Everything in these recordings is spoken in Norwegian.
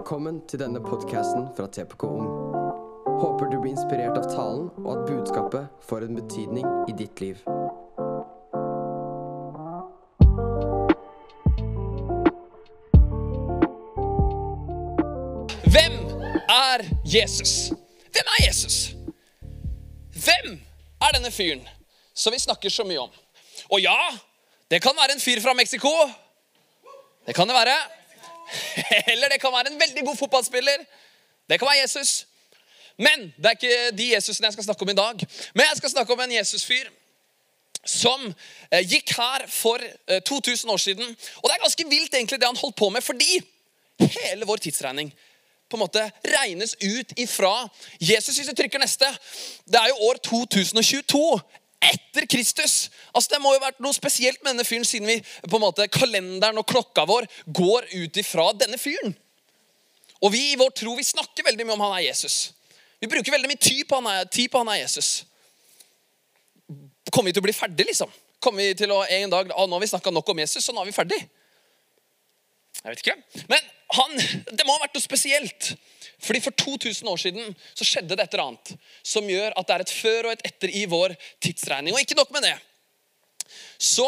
Velkommen til denne podcasten fra TPK Ung. Håper du blir inspirert av talen, og at budskapet får en betydning i ditt liv. Hvem er Jesus? Hvem er Jesus? Hvem er denne fyren som vi snakker så mye om? Og ja, det kan være en fyr fra Mexico. Det kan det være. Eller det kan være en veldig god fotballspiller. Det kan være Jesus. Men det er ikke de Jesusene jeg skal snakke om i dag. Men jeg skal snakke om en Jesus-fyr som eh, gikk her for eh, 2000 år siden. Og det er ganske vilt egentlig det han holdt på med, fordi hele vår tidsregning på en måte regnes ut ifra Jesus. Hvis du trykker neste Det er jo år 2022 etter Kristus. Altså Det må jo ha vært noe spesielt med denne fyren, siden vi på en måte kalenderen og klokka vår går ut ifra denne fyren. Og vi i vår tro vi snakker veldig mye om han er Jesus. Vi bruker veldig mye tid på han er, tid på han er Jesus. Kommer vi til å bli ferdig, liksom? Kommer vi til å en dag, å, Nå har vi snakka nok om Jesus, så nå er vi ferdig. Jeg vet ikke. Men han, det må ha vært noe spesielt. Fordi For 2000 år siden så skjedde det et eller annet som gjør at det er et før og et etter i vår tidsregning. Og ikke nok med det. Så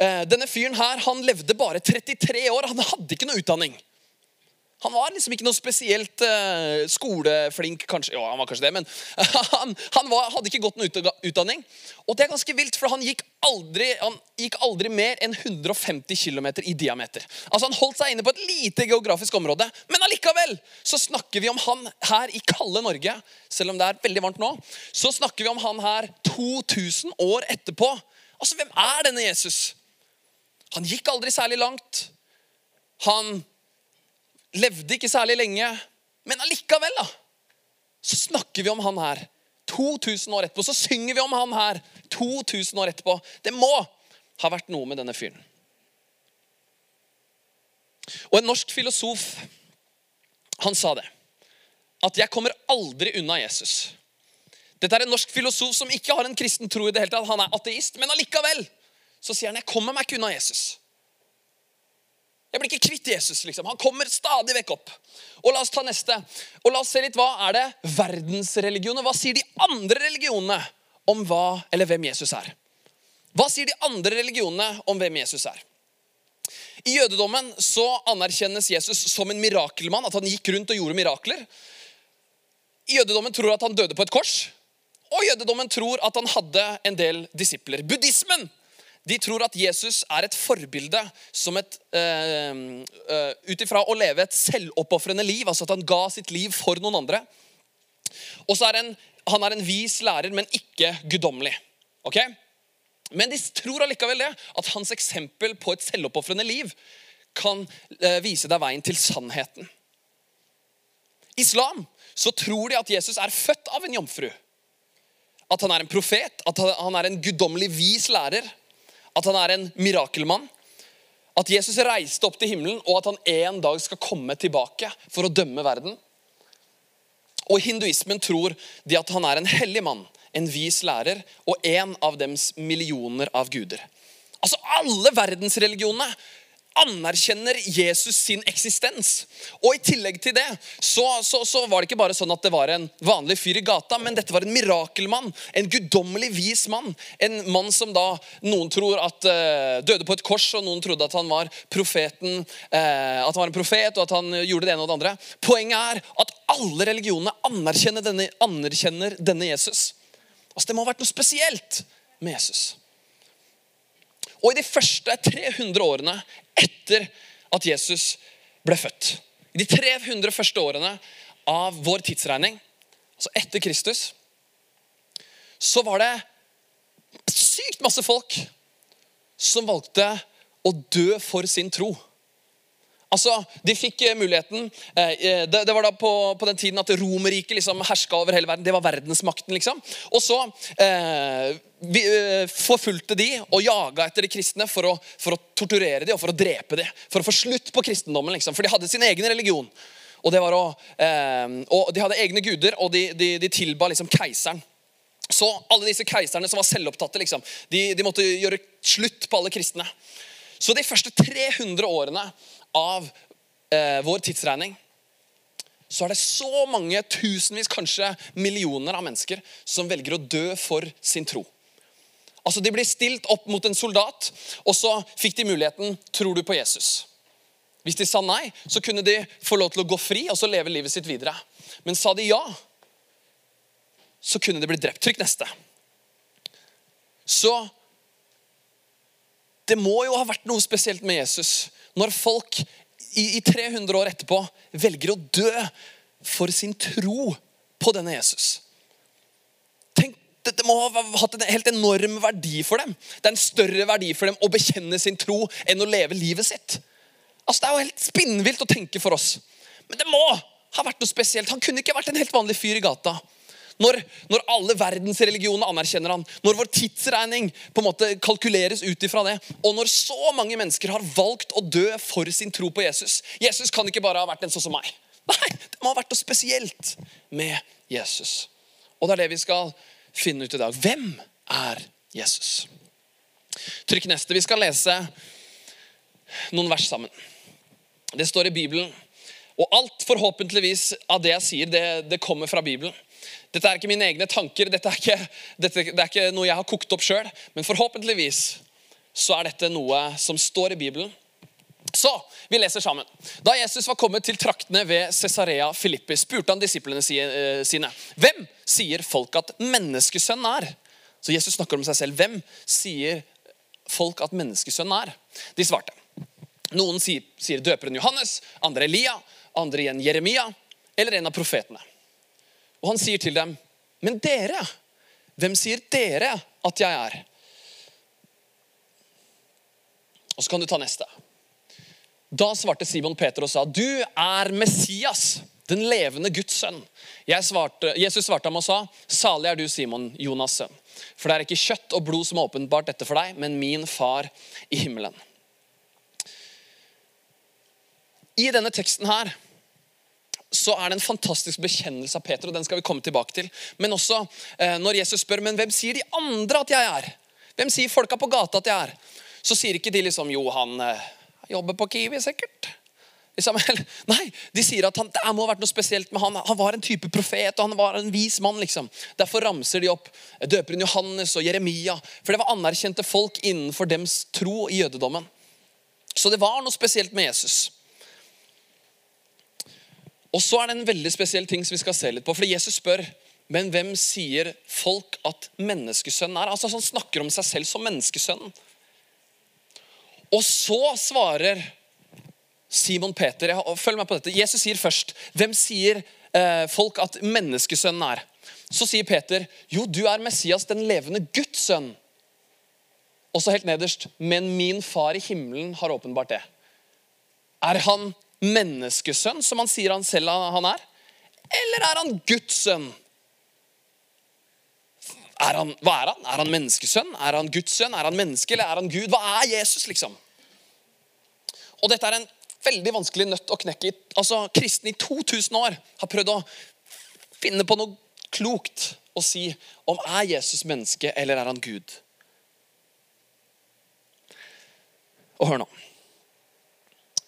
eh, Denne fyren her, han levde bare 33 år. Han hadde ikke noe utdanning. Han var liksom ikke noe spesielt uh, skoleflink, kanskje. Ja, han var kanskje det, men han, han var, hadde ikke gått noen utdanning. Og det er ganske vilt, for han gikk aldri, han gikk aldri mer enn 150 km i diameter. Altså Han holdt seg inne på et lite geografisk område. Men allikevel så snakker vi om han her i kalde Norge, selv om det er veldig varmt nå. Så snakker vi om han her 2000 år etterpå. Altså, hvem er denne Jesus? Han gikk aldri særlig langt. Han levde ikke særlig lenge, men allikevel da, så snakker vi om han her 2000 år etterpå. Så synger vi om han her 2000 år etterpå. Det må ha vært noe med denne fyren. Og en norsk filosof, han sa det. At 'jeg kommer aldri unna Jesus'. Dette er en norsk filosof som ikke har en kristen tro i det hele tatt. Han er ateist, men allikevel så sier han 'jeg kommer meg ikke unna Jesus'. Jeg blir ikke kvitt Jesus. liksom. Han kommer stadig vekk opp. Og La oss ta neste. Og la oss se litt, Hva er det verdensreligioner Hva sier de andre religionene om hva eller hvem Jesus er? Hva sier de andre religionene om hvem Jesus er? I jødedommen så anerkjennes Jesus som en mirakelmann. At han gikk rundt og gjorde mirakler. I jødedommen tror at han døde på et kors. Og jødedommen tror at han hadde en del disipler. Buddhismen de tror at Jesus er et forbilde som et uh, uh, ut ifra å leve et selvoppofrende liv. Altså at han ga sitt liv for noen andre. Og så er en, han er en vis lærer, men ikke guddommelig. Okay? Men de tror allikevel det, at hans eksempel på et selvoppofrende liv kan uh, vise deg veien til sannheten. Islam så tror de at Jesus er født av en jomfru. At han er en profet, at han er en guddommelig vis lærer at han er en mirakelmann. At Jesus reiste opp til himmelen, og at han en dag skal komme tilbake for å dømme verden. Og hinduismen tror de at han er en hellig mann, en vis lærer og en av dems millioner av guder. Altså Alle verdensreligionene anerkjenner Jesus sin eksistens. Og I tillegg til det så, så, så, var det ikke bare sånn at det var en vanlig fyr i gata, men dette var en mirakelmann. En guddommelig vis mann. En mann som da noen tror at uh, døde på et kors, og noen trodde at han var profeten, uh, at han var en profet, og at han gjorde det ene og det andre. Poenget er at alle religionene anerkjenner denne, anerkjenner denne Jesus. Altså Det må ha vært noe spesielt med Jesus. Og i de første 300 årene etter at Jesus ble født. I de 300 første årene av vår tidsregning, altså etter Kristus, så var det sykt masse folk som valgte å dø for sin tro. Altså, De fikk eh, muligheten eh, eh, det, var da på, den tiden at Romerriket liksom herska over hele verden. Det var verdensmakten. liksom. Og så vi, eh, forfulgte de og jaga etter de kristne for å, for å, torturere de og for å drepe de. For å få slutt på kristendommen. liksom. For de hadde sin egen religion. Og, å, eh, og De hadde egne guder, og de, de, de tilba liksom keiseren. Så alle disse keiserne som var selvopptatte, liksom, de, de måtte gjøre slutt på alle kristne. Så de første 300 årene av eh, vår tidsregning så er det så mange tusenvis, kanskje millioner av mennesker som velger å dø for sin tro. Altså De blir stilt opp mot en soldat, og så fikk de muligheten tror du på Jesus. Hvis de sa nei, så kunne de få lov til å gå fri og så leve livet sitt videre. Men sa de ja, så kunne de bli drept. Trykk neste. Så det må jo ha vært noe spesielt med Jesus når folk i, i 300 år etterpå velger å dø for sin tro på denne Jesus. Det må ha hatt en helt enorm verdi for dem. Det er en større verdi for dem å bekjenne sin tro enn å leve livet sitt. Altså, Det er jo helt spinnvilt å tenke for oss. Men det må ha vært noe spesielt. Han kunne ikke vært en helt vanlig fyr i gata. Når, når alle verdensreligioner anerkjenner han, når vår tidsregning på en måte kalkuleres ut ifra det, og når så mange mennesker har valgt å dø for sin tro på Jesus Jesus kan ikke bare ha vært en sånn som meg. Nei, det må ha vært noe spesielt med Jesus. Og det er det vi skal finne ut i dag. Hvem er Jesus? Trykk neste. Vi skal lese noen vers sammen. Det står i Bibelen. Og alt forhåpentligvis av det jeg sier, det, det kommer fra Bibelen. Dette er ikke mine egne tanker, dette er ikke, dette, det er ikke noe jeg har kokt opp sjøl. Men forhåpentligvis så er dette noe som står i Bibelen. Så vi leser sammen. Da Jesus var kommet til traktene ved Cesarea Filippi, spurte han disiplene eh, sine. Hvem sier folk at menneskesønnen er? Så Jesus snakker om seg selv. Hvem sier folk at menneskesønnen er? De svarte. Noen sier, sier døperen Johannes, andre Elia, andre igjen Jeremia eller en av profetene. Og han sier til dem, 'Men dere, hvem sier dere at jeg er?' Og så kan du ta neste. Da svarte Simon Peter og sa, 'Du er Messias, den levende Guds sønn.' Svarte, Jesus svarte ham og sa, 'Salig er du, Simon, Jonas' sønn.' For det er ikke kjøtt og blod som har åpenbart dette for deg, men min far i himmelen. I denne teksten her så er det en fantastisk bekjennelse av Peter, og den skal vi komme tilbake til. Men også eh, når Jesus spør men hvem sier de andre at jeg er? Hvem sier folka på gata at jeg er? Så sier ikke de liksom jo, han eh, jobber på Kiwi, sikkert. Nei, de sier at han, det må ha vært noe spesielt med han. Han var en type profet, og han var en vis mann. liksom. Derfor ramser de opp døperen Johannes og Jeremia. For det var anerkjente folk innenfor dems tro i jødedommen. Så det var noe spesielt med Jesus. Og så er det en veldig spesiell ting som vi skal se litt på. For Jesus spør men hvem sier folk at menneskesønnen er? Altså Han snakker om seg selv som menneskesønnen. Og så svarer Simon Peter Følg meg på dette. Jesus sier først Hvem sier eh, folk at menneskesønnen er? Så sier Peter jo, du er Messias, den levende Guds sønn. Og så helt nederst men min far i himmelen har åpenbart det. Er han menneskesønn, som han sier han selv han er? Eller er han Guds sønn? Er han, hva er han? Er han menneskesønn? Er han Guds sønn? Er han menneske, eller er han Gud? Hva er Jesus, liksom? Og dette er en veldig vanskelig nøtt å knekke. Altså, Kristne i 2000 år har prøvd å finne på noe klokt å si om er Jesus menneske, eller er han Gud? Og hør nå.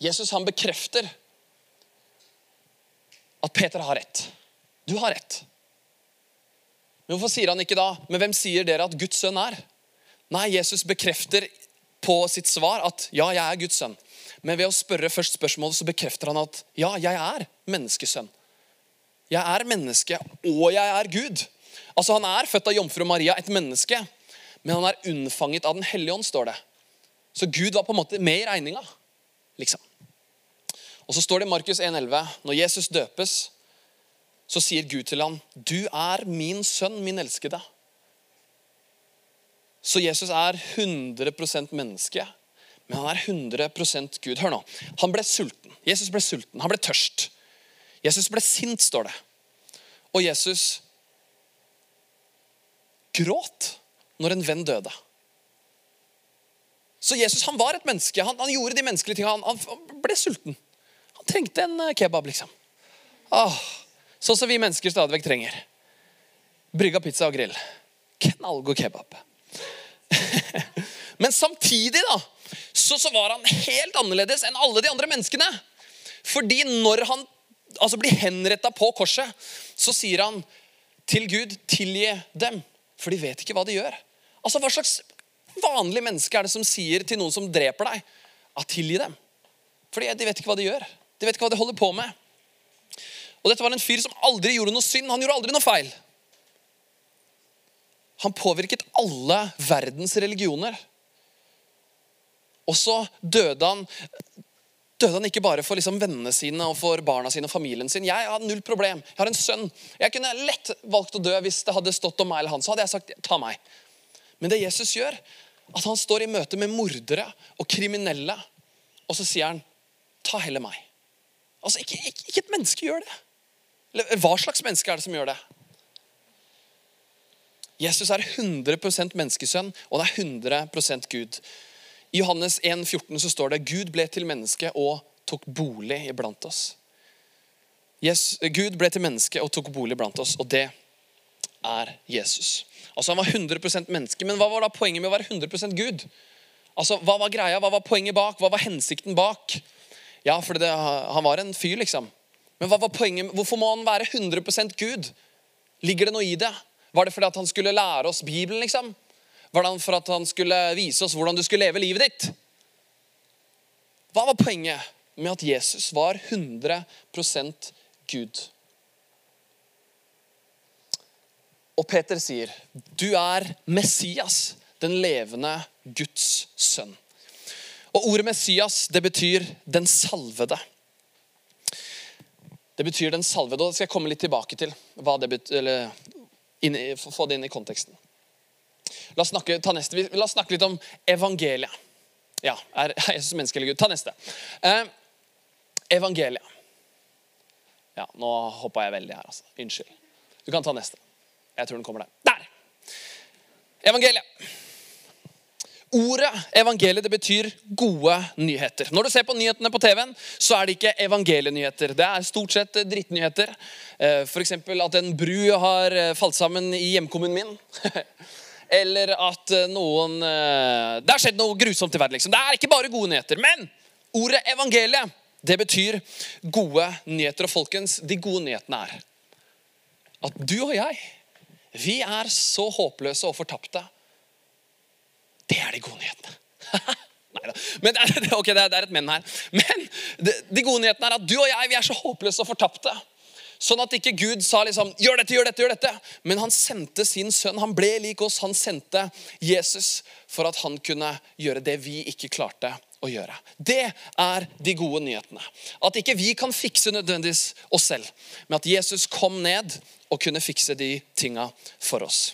Jesus han bekrefter at Peter har rett. Du har rett. Men hvorfor sier han ikke da Men hvem sier dere at Guds sønn er? Nei, Jesus bekrefter på sitt svar at ja, jeg er Guds sønn. Men ved å spørre først spørsmålet så bekrefter han at ja, jeg er menneskesønn. Jeg er menneske, og jeg er Gud. Altså Han er født av jomfru Maria, et menneske, men han er unnfanget av Den hellige ånd, står det. Så Gud var på en måte med i regninga. liksom. Og så står det i Markus 1,11.: Når Jesus døpes, så sier Gud til ham, 'Du er min sønn, min elskede'. Så Jesus er 100% menneske, men han er 100% Gud. Hør nå. Han ble sulten. Jesus ble sulten. Han ble tørst. Jesus ble sint, står det. Og Jesus gråt når en venn døde. Så Jesus han var et menneske. Han, han gjorde de menneskelige tingene. Han, han ble sulten. Han trengte en eh, kebab, liksom. Åh, sånn som vi mennesker stadig vekk trenger. Brygga pizza og grill. Knallgod kebab. Men samtidig da, så, så var han helt annerledes enn alle de andre menneskene. Fordi når han altså blir henretta på korset, så sier han til Gud, tilgi dem, for de vet ikke hva de gjør. Altså, Hva slags vanlig menneske er det som sier til noen som dreper deg, at tilgi dem? Fordi de vet ikke hva de gjør. De vet ikke hva de holder på med. Og dette var en fyr som aldri gjorde noe synd. Han gjorde aldri noe feil. Han påvirket alle verdens religioner. Og så døde han døde han ikke bare for liksom vennene sine og for barna sine og familien sin. Jeg har null problem. Jeg har en sønn. Jeg kunne lett valgt å dø hvis det hadde stått om meg eller han. Så hadde jeg sagt ta meg. Men det Jesus gjør, at han står i møte med mordere og kriminelle, og så sier han ta heller meg. Altså, ikke, ikke, ikke et menneske gjør det. Hva slags menneske er det som gjør det? Jesus er 100% menneskesønn, og det er 100% Gud. I Johannes 1, 14 så står det Gud ble til menneske og tok bolig iblant oss. Yes, Gud ble til menneske og tok bolig blant oss, og det er Jesus. Altså Han var 100% menneske, men hva var da poenget med å være 100% Gud? Altså, Hva var greia? Hva var poenget bak? Hva var hensikten bak? Ja, for det, han var en fyr, liksom. Men hva var poenget? hvorfor må han være 100% Gud? Ligger det noe i det? Var det fordi han skulle lære oss Bibelen, liksom? Var det for at han skulle vise oss hvordan du skulle leve livet ditt? Hva var poenget med at Jesus var 100% Gud? Og Peter sier, 'Du er Messias, den levende Guds sønn'. Og Ordet Messias det betyr 'den salvede'. Det betyr den salvede, og skal jeg komme litt tilbake til. betyr, eller Få det inn i konteksten. La oss snakke, neste. La oss snakke litt om evangeliet. Ja, er Jesus menneske eller Gud? Ta neste. Eh, evangeliet. Ja, nå hoppa jeg veldig her, altså. Unnskyld. Du kan ta neste. Jeg tror den kommer der. Der! Evangeliet. Ordet evangeliet det betyr gode nyheter. Når du ser på nyhetene på TV-en, så er det ikke evangelienyheter. Det er stort sett drittnyheter. Eh, F.eks. at en bru har eh, falt sammen i hjemkommunen min. eller at eh, noen eh, Det har skjedd noe grusomt i verden. liksom. Det er ikke bare gode nyheter. Men ordet evangeliet det betyr gode nyheter. Og folkens, de gode nyhetene er at du og jeg, vi er så håpløse og fortapte. Det er de gode nyhetene. Neida. Men det okay, det er et men her. Men de gode nyhetene er at du og jeg vi er så håpløse og fortapte. Sånn at ikke Gud sa liksom, gjør dette, gjør dette, gjør dette. Men han sendte sin sønn. Han ble lik oss. Han sendte Jesus for at han kunne gjøre det vi ikke klarte å gjøre. Det er de gode nyhetene. At ikke vi kan fikse nødvendigvis oss selv, men at Jesus kom ned og kunne fikse de tinga for oss.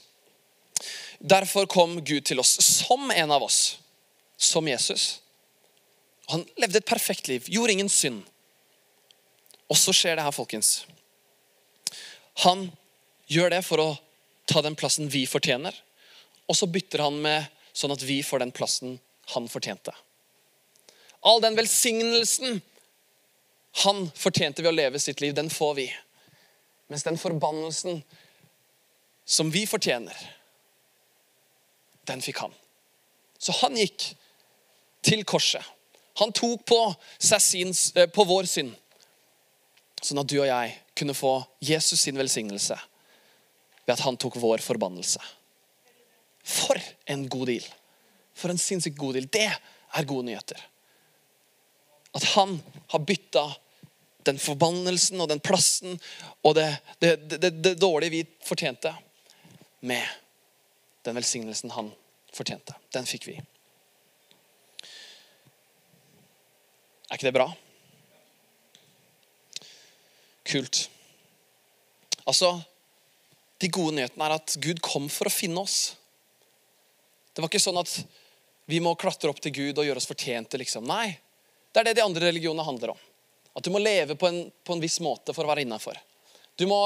Derfor kom Gud til oss som en av oss, som Jesus. Han levde et perfekt liv, gjorde ingen synd. Og så skjer det her, folkens. Han gjør det for å ta den plassen vi fortjener. Og så bytter han med sånn at vi får den plassen han fortjente. All den velsignelsen han fortjente ved å leve sitt liv, den får vi. Mens den forbannelsen som vi fortjener, den fikk han. Så han gikk til korset. Han tok på, sin, eh, på vår synd, sånn at du og jeg kunne få Jesus sin velsignelse ved at han tok vår forbannelse. For en god deal! For en sinnssykt god deal. Det er gode nyheter. At han har bytta den forbannelsen og den plassen og det, det, det, det dårlige vi fortjente, med den velsignelsen han fortjente. Den fikk vi. Er ikke det bra? Kult. Altså, De gode nyhetene er at Gud kom for å finne oss. Det var ikke sånn at vi må klatre opp til Gud og gjøre oss fortjente. liksom. Nei, det er det de andre religionene handler om. At du må leve på en, på en viss måte for å være innafor. Du må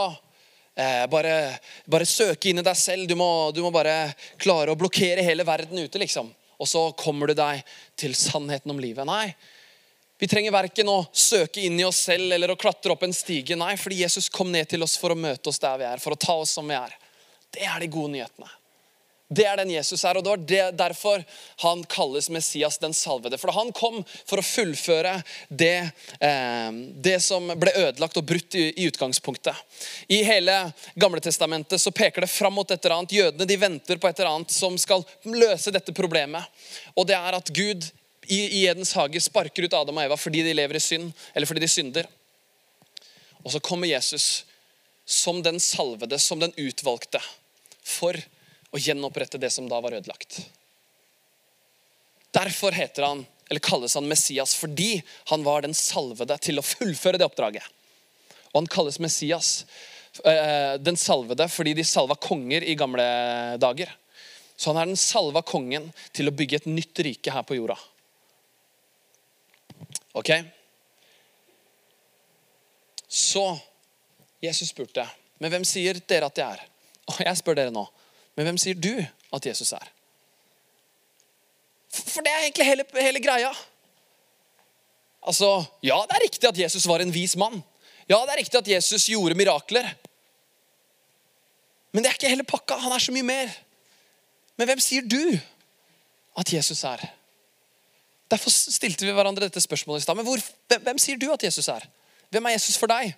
eh, bare, bare, søke inn i deg selv. Du må, du må bare klare å blokkere hele verden ute, liksom. Og så kommer du deg til sannheten om livet. Nei, vi trenger verken å søke inn i oss selv eller å klatre opp en stige. Nei, fordi Jesus kom ned til oss for å møte oss der vi er, for å ta oss som vi er. Det er de gode nyhetene. Det er den Jesus er, og det var det, derfor han kalles Messias den salvede. For han kom for å fullføre det, eh, det som ble ødelagt og brutt i, i, utgangspunktet. I hele Gamle Testamentet så peker det fram mot et eller annet. Jødene de venter på et eller annet som skal løse dette problemet. Og det er at Gud i, i Edens hage sparker ut Adam og Eva fordi de lever i synd, eller fordi de synder. Og så kommer Jesus som den salvede, som den utvalgte, for og gjenopprette det som da var ødelagt. Derfor heter han, eller kalles han Messias fordi han var den salvede til å fullføre det oppdraget. Og han kalles Messias, eh, den salvede, fordi de salva konger i gamle dager. Så han er den salva kongen til å bygge et nytt rike her på jorda. Ok? Så Jesus spurte, men hvem sier dere at jeg er? Og jeg spør dere nå, men hvem sier du at Jesus er? For det er egentlig hele, hele greia. Altså, Ja, det er riktig at Jesus var en vis mann. Ja, det er riktig at Jesus gjorde mirakler. Men det er ikke hele pakka. Han er så mye mer. Men hvem sier du at Jesus er? Derfor stilte vi hverandre dette spørsmålet i stad. Men hvor, hvem, hvem sier du at Jesus er? Hvem er Jesus for deg?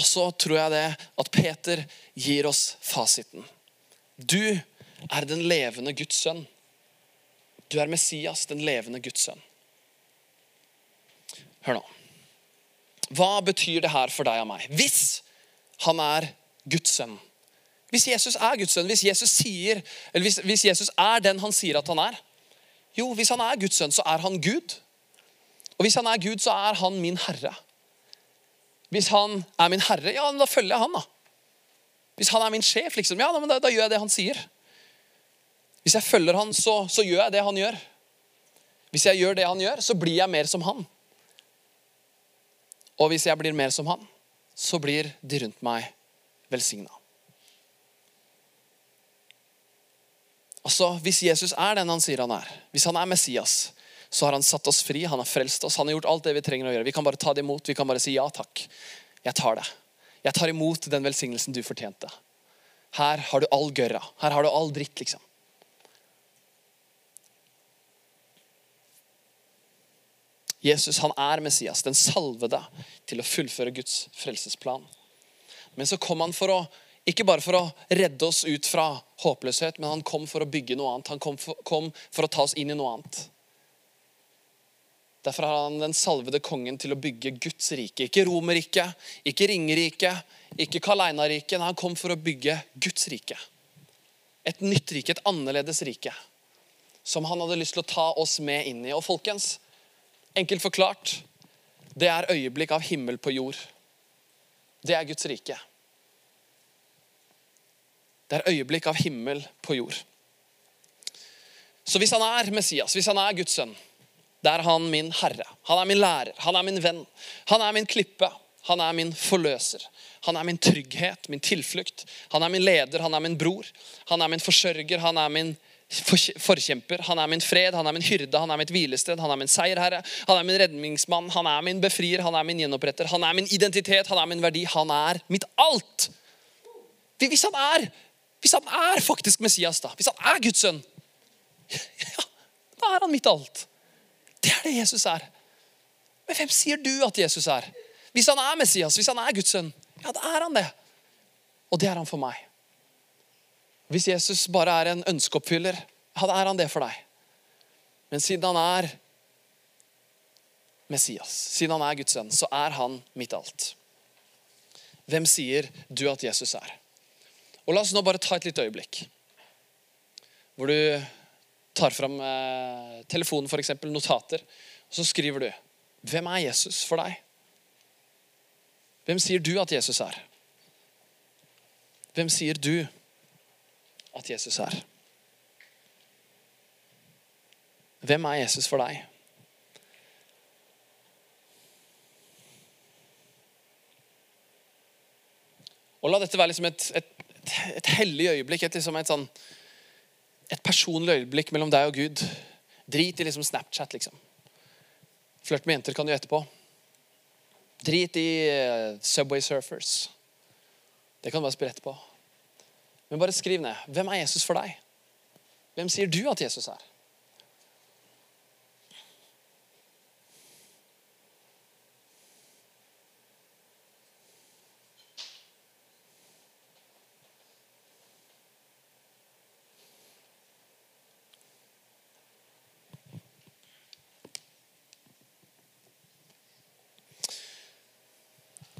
Og så tror jeg det at Peter gir oss fasiten. Du er den levende Guds sønn. Du er Messias, den levende Guds sønn. Hør nå. Hva betyr det her for deg og meg? Hvis han er Guds sønn. Hvis Jesus er Guds sønn, hvis Jesus, sier, hvis, hvis Jesus er den han sier at han er Jo, hvis han er Guds sønn, så er han Gud. Og hvis han er Gud, så er han min herre. Hvis han er min herre, ja, da følger jeg han. da. Hvis han er min sjef, liksom, ja, da, da gjør jeg det han sier. Hvis jeg følger han, så, så, gjør jeg det han gjør. Hvis jeg gjør det han gjør, så blir jeg mer som han. Og hvis jeg blir mer som han, så blir de rundt meg velsigna. Altså, Hvis Jesus er den han sier han er, hvis han er Messias, så har han satt oss fri, han har frelst oss, han har gjort alt det vi trenger å gjøre. Vi kan bare ta det imot, vi kan bare si ja takk. Jeg tar det. Jeg tar imot den velsignelsen du fortjente. Her har du all gørra. Her har du all dritt, liksom. Jesus han er Messias, den salvede til å fullføre Guds frelsesplan. Men så kom han for å, ikke bare for å redde oss ut fra håpløshet, men han kom for å bygge noe annet. Han kom for, kom for å ta oss inn i noe annet. Derfor har han den salvede kongen til å bygge Guds rike. Ikke Romerriket, ikke Ringeriket, ikke Kaleina-riket. Han kom for å bygge Guds rike. Et nytt rike, et annerledes rike. Som han hadde lyst til å ta oss med inn i. Og folkens, enkelt forklart, det er øyeblikk av himmel på jord. Det er Guds rike. Det er øyeblikk av himmel på jord. Så hvis han er Messias, hvis han er Guds sønn, det er han min herre. Han er min lærer. Han er min venn. Han er min klippe. Han er min forløser. Han er min trygghet, min tilflukt. Han er min leder, han er min bror. Han er min forsørger, han er min forkjemper. Han er min fred, han er min hyrde, han er mitt hvilested, han er min seierherre. Han er min redningsmann, han er min befrier, han er min gjenoppretter. Han er min identitet, han er min verdi. Han er mitt alt. Hvis han er, hvis han er faktisk Messias, da, hvis han er Guds sønn, ja, da er han mitt alt. Det er det Jesus er. Men hvem sier du at Jesus er? Hvis han er Messias, hvis han er Guds sønn, ja, da er han det. Og det er han for meg. Hvis Jesus bare er en ønskeoppfyller, ja, da er han det for deg. Men siden han er Messias, siden han er Guds sønn, så er han mitt alt. Hvem sier du at Jesus er? Og La oss nå bare ta et lite øyeblikk hvor du tar fram eh, telefonen, f.eks. notater, og så skriver du Hvem er Jesus for deg? Hvem sier du at Jesus er? Hvem sier du at Jesus er? Hvem er Jesus for deg? Og La dette være liksom et, et, et hellig øyeblikk, et, liksom et sånn et personlig øyeblikk mellom deg og Gud. Drit i liksom Snapchat, liksom. Flørt med jenter kan du etterpå. Drit i uh, Subway Surfers. Det kan du bare spille etterpå. Men bare skriv ned. Hvem er Jesus for deg? Hvem sier du at Jesus er?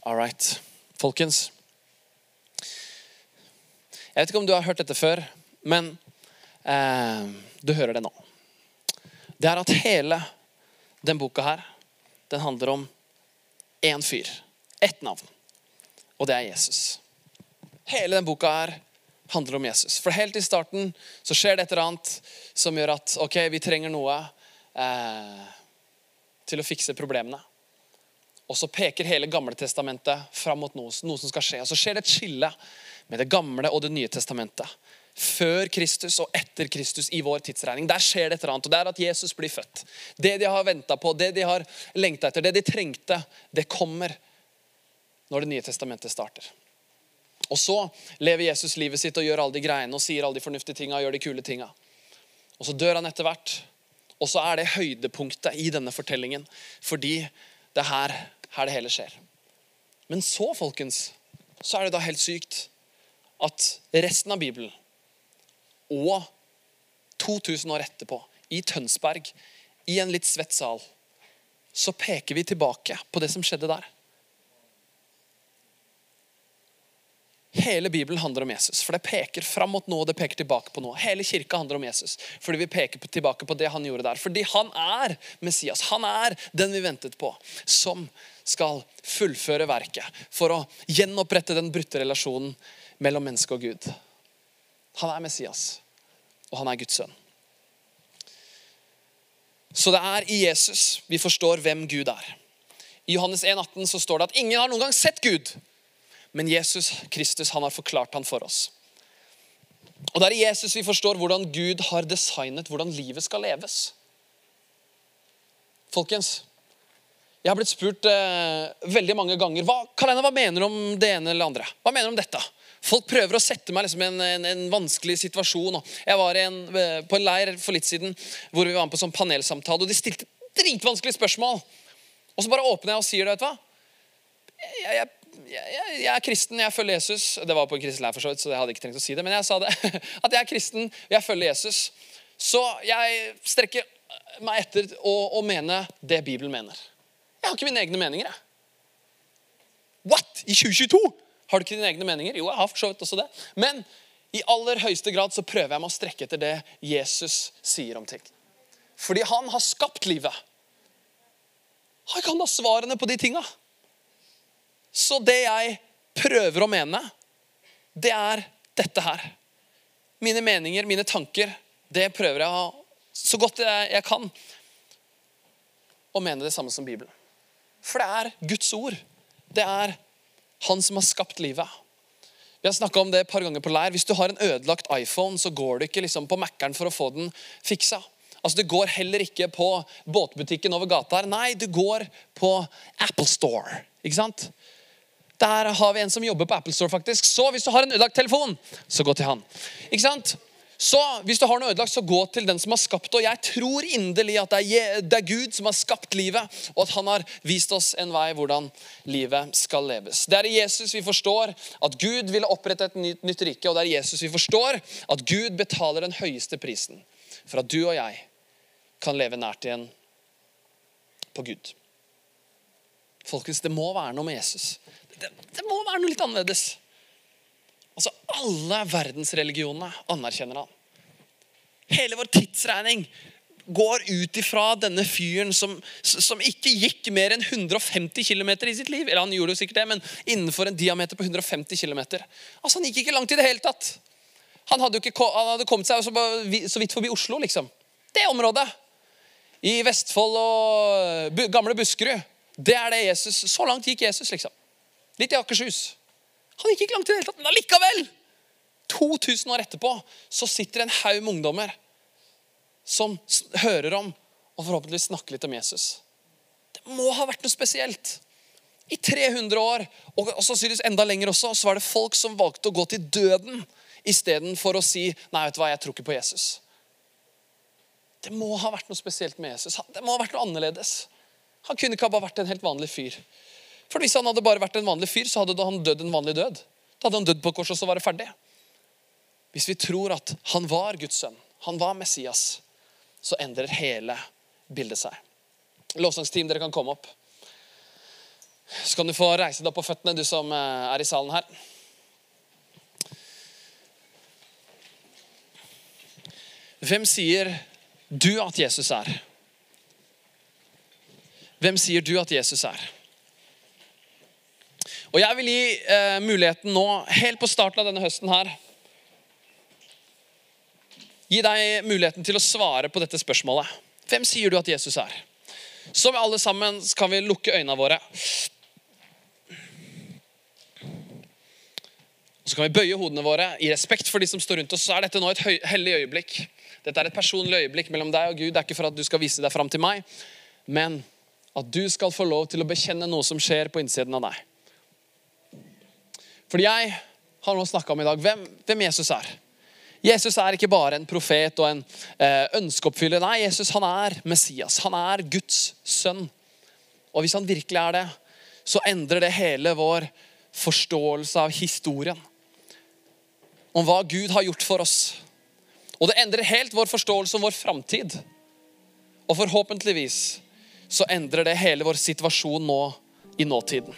All right. Folkens. Jeg vet ikke om du har hørt dette før, men eh, du hører det nå. Det er at hele den boka her, den handler om én fyr. Ett navn. Og det er Jesus. Hele den boka her handler om Jesus. For helt i starten så skjer det et eller annet som gjør at ok, vi trenger noe eh, til å fikse problemene. Og så peker hele Gamle testamentet fram mot noe, noe som skal skje. Og så skjer det et skille med Det gamle og Det nye testamentet. Før Kristus og etter Kristus i vår tidsregning. Der skjer det et eller annet. og Det er at Jesus blir født. Det de har venta på, det de har lengta etter, det de trengte, det kommer når Det nye testamentet starter. Og så lever Jesus livet sitt og gjør alle de greiene og sier alle de fornuftige tinga og gjør de kule tinga. Og så dør han etter hvert. Og så er det høydepunktet i denne fortellingen. Fordi det er her, her det hele skjer. Men så, folkens, så er det da helt sykt at resten av Bibelen og 2000 år etterpå, i Tønsberg, i en litt svett sal, så peker vi tilbake på det som skjedde der. Hele Bibelen handler om Jesus, for det peker fram mot noe, det peker tilbake på noe. Hele kirka handler om Jesus, fordi vi peker tilbake på det han gjorde der. Fordi han er Messias. Han er den vi ventet på, som skal fullføre verket for å gjenopprette den brutte relasjonen mellom menneske og Gud. Han er Messias, og han er Guds sønn. Så det er i Jesus vi forstår hvem Gud er. I Johannes 1, 18 så står det at ingen har noen gang sett Gud. Men Jesus Kristus han har forklart han for oss. Og Det er i Jesus vi forstår hvordan Gud har designet hvordan livet skal leves. Folkens, jeg har blitt spurt eh, veldig mange ganger hva, Karina, hva mener du om det ene eller andre. Hva mener du om dette? Folk prøver å sette meg liksom i en, en, en, vanskelig situasjon. Jeg var en, eh, på en leir for litt siden hvor vi var med på sånn panelsamtale, og de stilte dritvanskelige spørsmål. Og så bare åpner jeg og sier det. vet du hva? Jeg, jeg, jeg, jeg, er kristen, jeg følger Jesus. Det var på en kristen leir, for så vidt, så jeg hadde ikke trengt å si det. Men jeg sa det. At jeg er kristen, jeg følger Jesus. Så jeg strekker meg etter å, å mene det Bibelen mener. Jeg har ikke mine egne meninger. jeg. What? I 2022? Har du ikke dine egne meninger? Jo, jeg har for så vidt også det. Men i aller høyeste grad så prøver jeg meg å strekke etter det Jesus sier om ting. Fordi han har skapt livet. Han kan ha svarene på de tinga. Så det jeg prøver å mene, det er dette her. Mine meninger, mine tanker, det prøver jeg så godt jeg kan å mene det samme som Bibelen. For det er Guds ord. Det er Han som har skapt livet. Vi har snakka om det et par ganger på leir. Hvis du har en ødelagt iPhone, så går du ikke liksom på Mækkern for å få den fiksa. Altså, Du går heller ikke på båtbutikken over gata her. Nei, du går på Apple Store. Ikke sant? Der har vi en som jobber på Apple Store, faktisk. Så hvis du har en ødelagt telefon, så gå til han. Ikke sant? Så hvis du har noe ødelagt, så gå til den som har skapt det. Og jeg tror inderlig at det er, Gud som har skapt livet, og at han har vist oss en vei hvordan livet skal leves. Det er i Jesus vi forstår at Gud ville opprette et nytt, nytt rike, og det er i Jesus vi forstår at Gud betaler den høyeste prisen for at du og jeg kan leve nært igjen på Gud. Folkens, det må være noe med Jesus det, det må være noe litt annerledes. Altså, Alle verdensreligionene anerkjenner han. Hele vår tidsregning går ut ifra denne fyren som, som, ikke gikk mer enn 150 km i sitt liv. Eller han gjorde jo sikkert det, men innenfor en diameter på 150 km. Altså, han gikk ikke langt i det hele tatt. Han hadde, ikke, han hadde kommet seg så vidt forbi Oslo, liksom. Det området. I Vestfold og gamle Buskerud. Det er det Jesus, Så langt gikk Jesus, liksom. Litt i Akershus. Han gikk ikke langt i det hele tatt, men allikevel! 2000 år etterpå så sitter en haug med ungdommer som hører om og forhåpentligvis snakker litt om Jesus. Det må ha vært noe spesielt. I 300 år, og sannsynligvis enda lenger også, så var det folk som valgte å gå til døden istedenfor å si nei, vet du hva, jeg tror ikke på Jesus. Det må ha vært noe spesielt med Jesus. Det må ha vært noe annerledes. Han kunne ikke ha bare vært en helt vanlig fyr. For Hvis han hadde bare vært en vanlig fyr, så hadde han dødd en vanlig død. Da hadde han dødd på korset, og så var det ferdig. Hvis vi tror at han var Guds sønn, han var Messias, så endrer hele bildet seg. Lovsangsteam, dere kan komme opp. Så kan du få reise deg på føttene, du som eh, er i salen her. Hvem sier du at Jesus er? Hvem sier du at Jesus er? Og Jeg vil gi eh, muligheten nå, helt på starten av denne høsten her Gi deg muligheten til å svare på dette spørsmålet. Hvem sier du at Jesus er? Så alle sammen kan vi lukke øynene våre. Så kan vi bøye hodene våre i respekt for de som står rundt oss. Så er dette nå et hellig øyeblikk. Dette er et personlig øyeblikk mellom deg og Gud. Det er ikke for at du skal vise deg fram til meg, men at du skal få lov til å bekjenne noe som skjer på innsiden av deg. Fordi jeg har nå snakka om i dag hvem, hvem, Jesus er. Jesus er ikke bare en profet og en eh, ønskeoppfyller. Nei, Jesus han er Messias. Han er Guds sønn. Og hvis han virkelig er det, så endrer det hele vår forståelse av historien. Om hva Gud har gjort for oss. Og det endrer helt vår forståelse om vår framtid. Og forhåpentligvis så endrer det hele vår situasjon nå i nåtiden.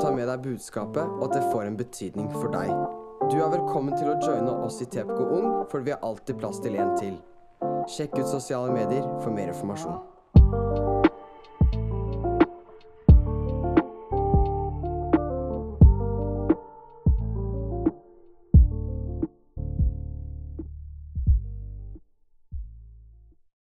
Tar med deg budskapet, og at det får en betydning for deg. Du er velkommen til å joine oss i TPK Ung, for vi har alltid plass til en til. Sjekk ut sosiale medier for mer informasjon.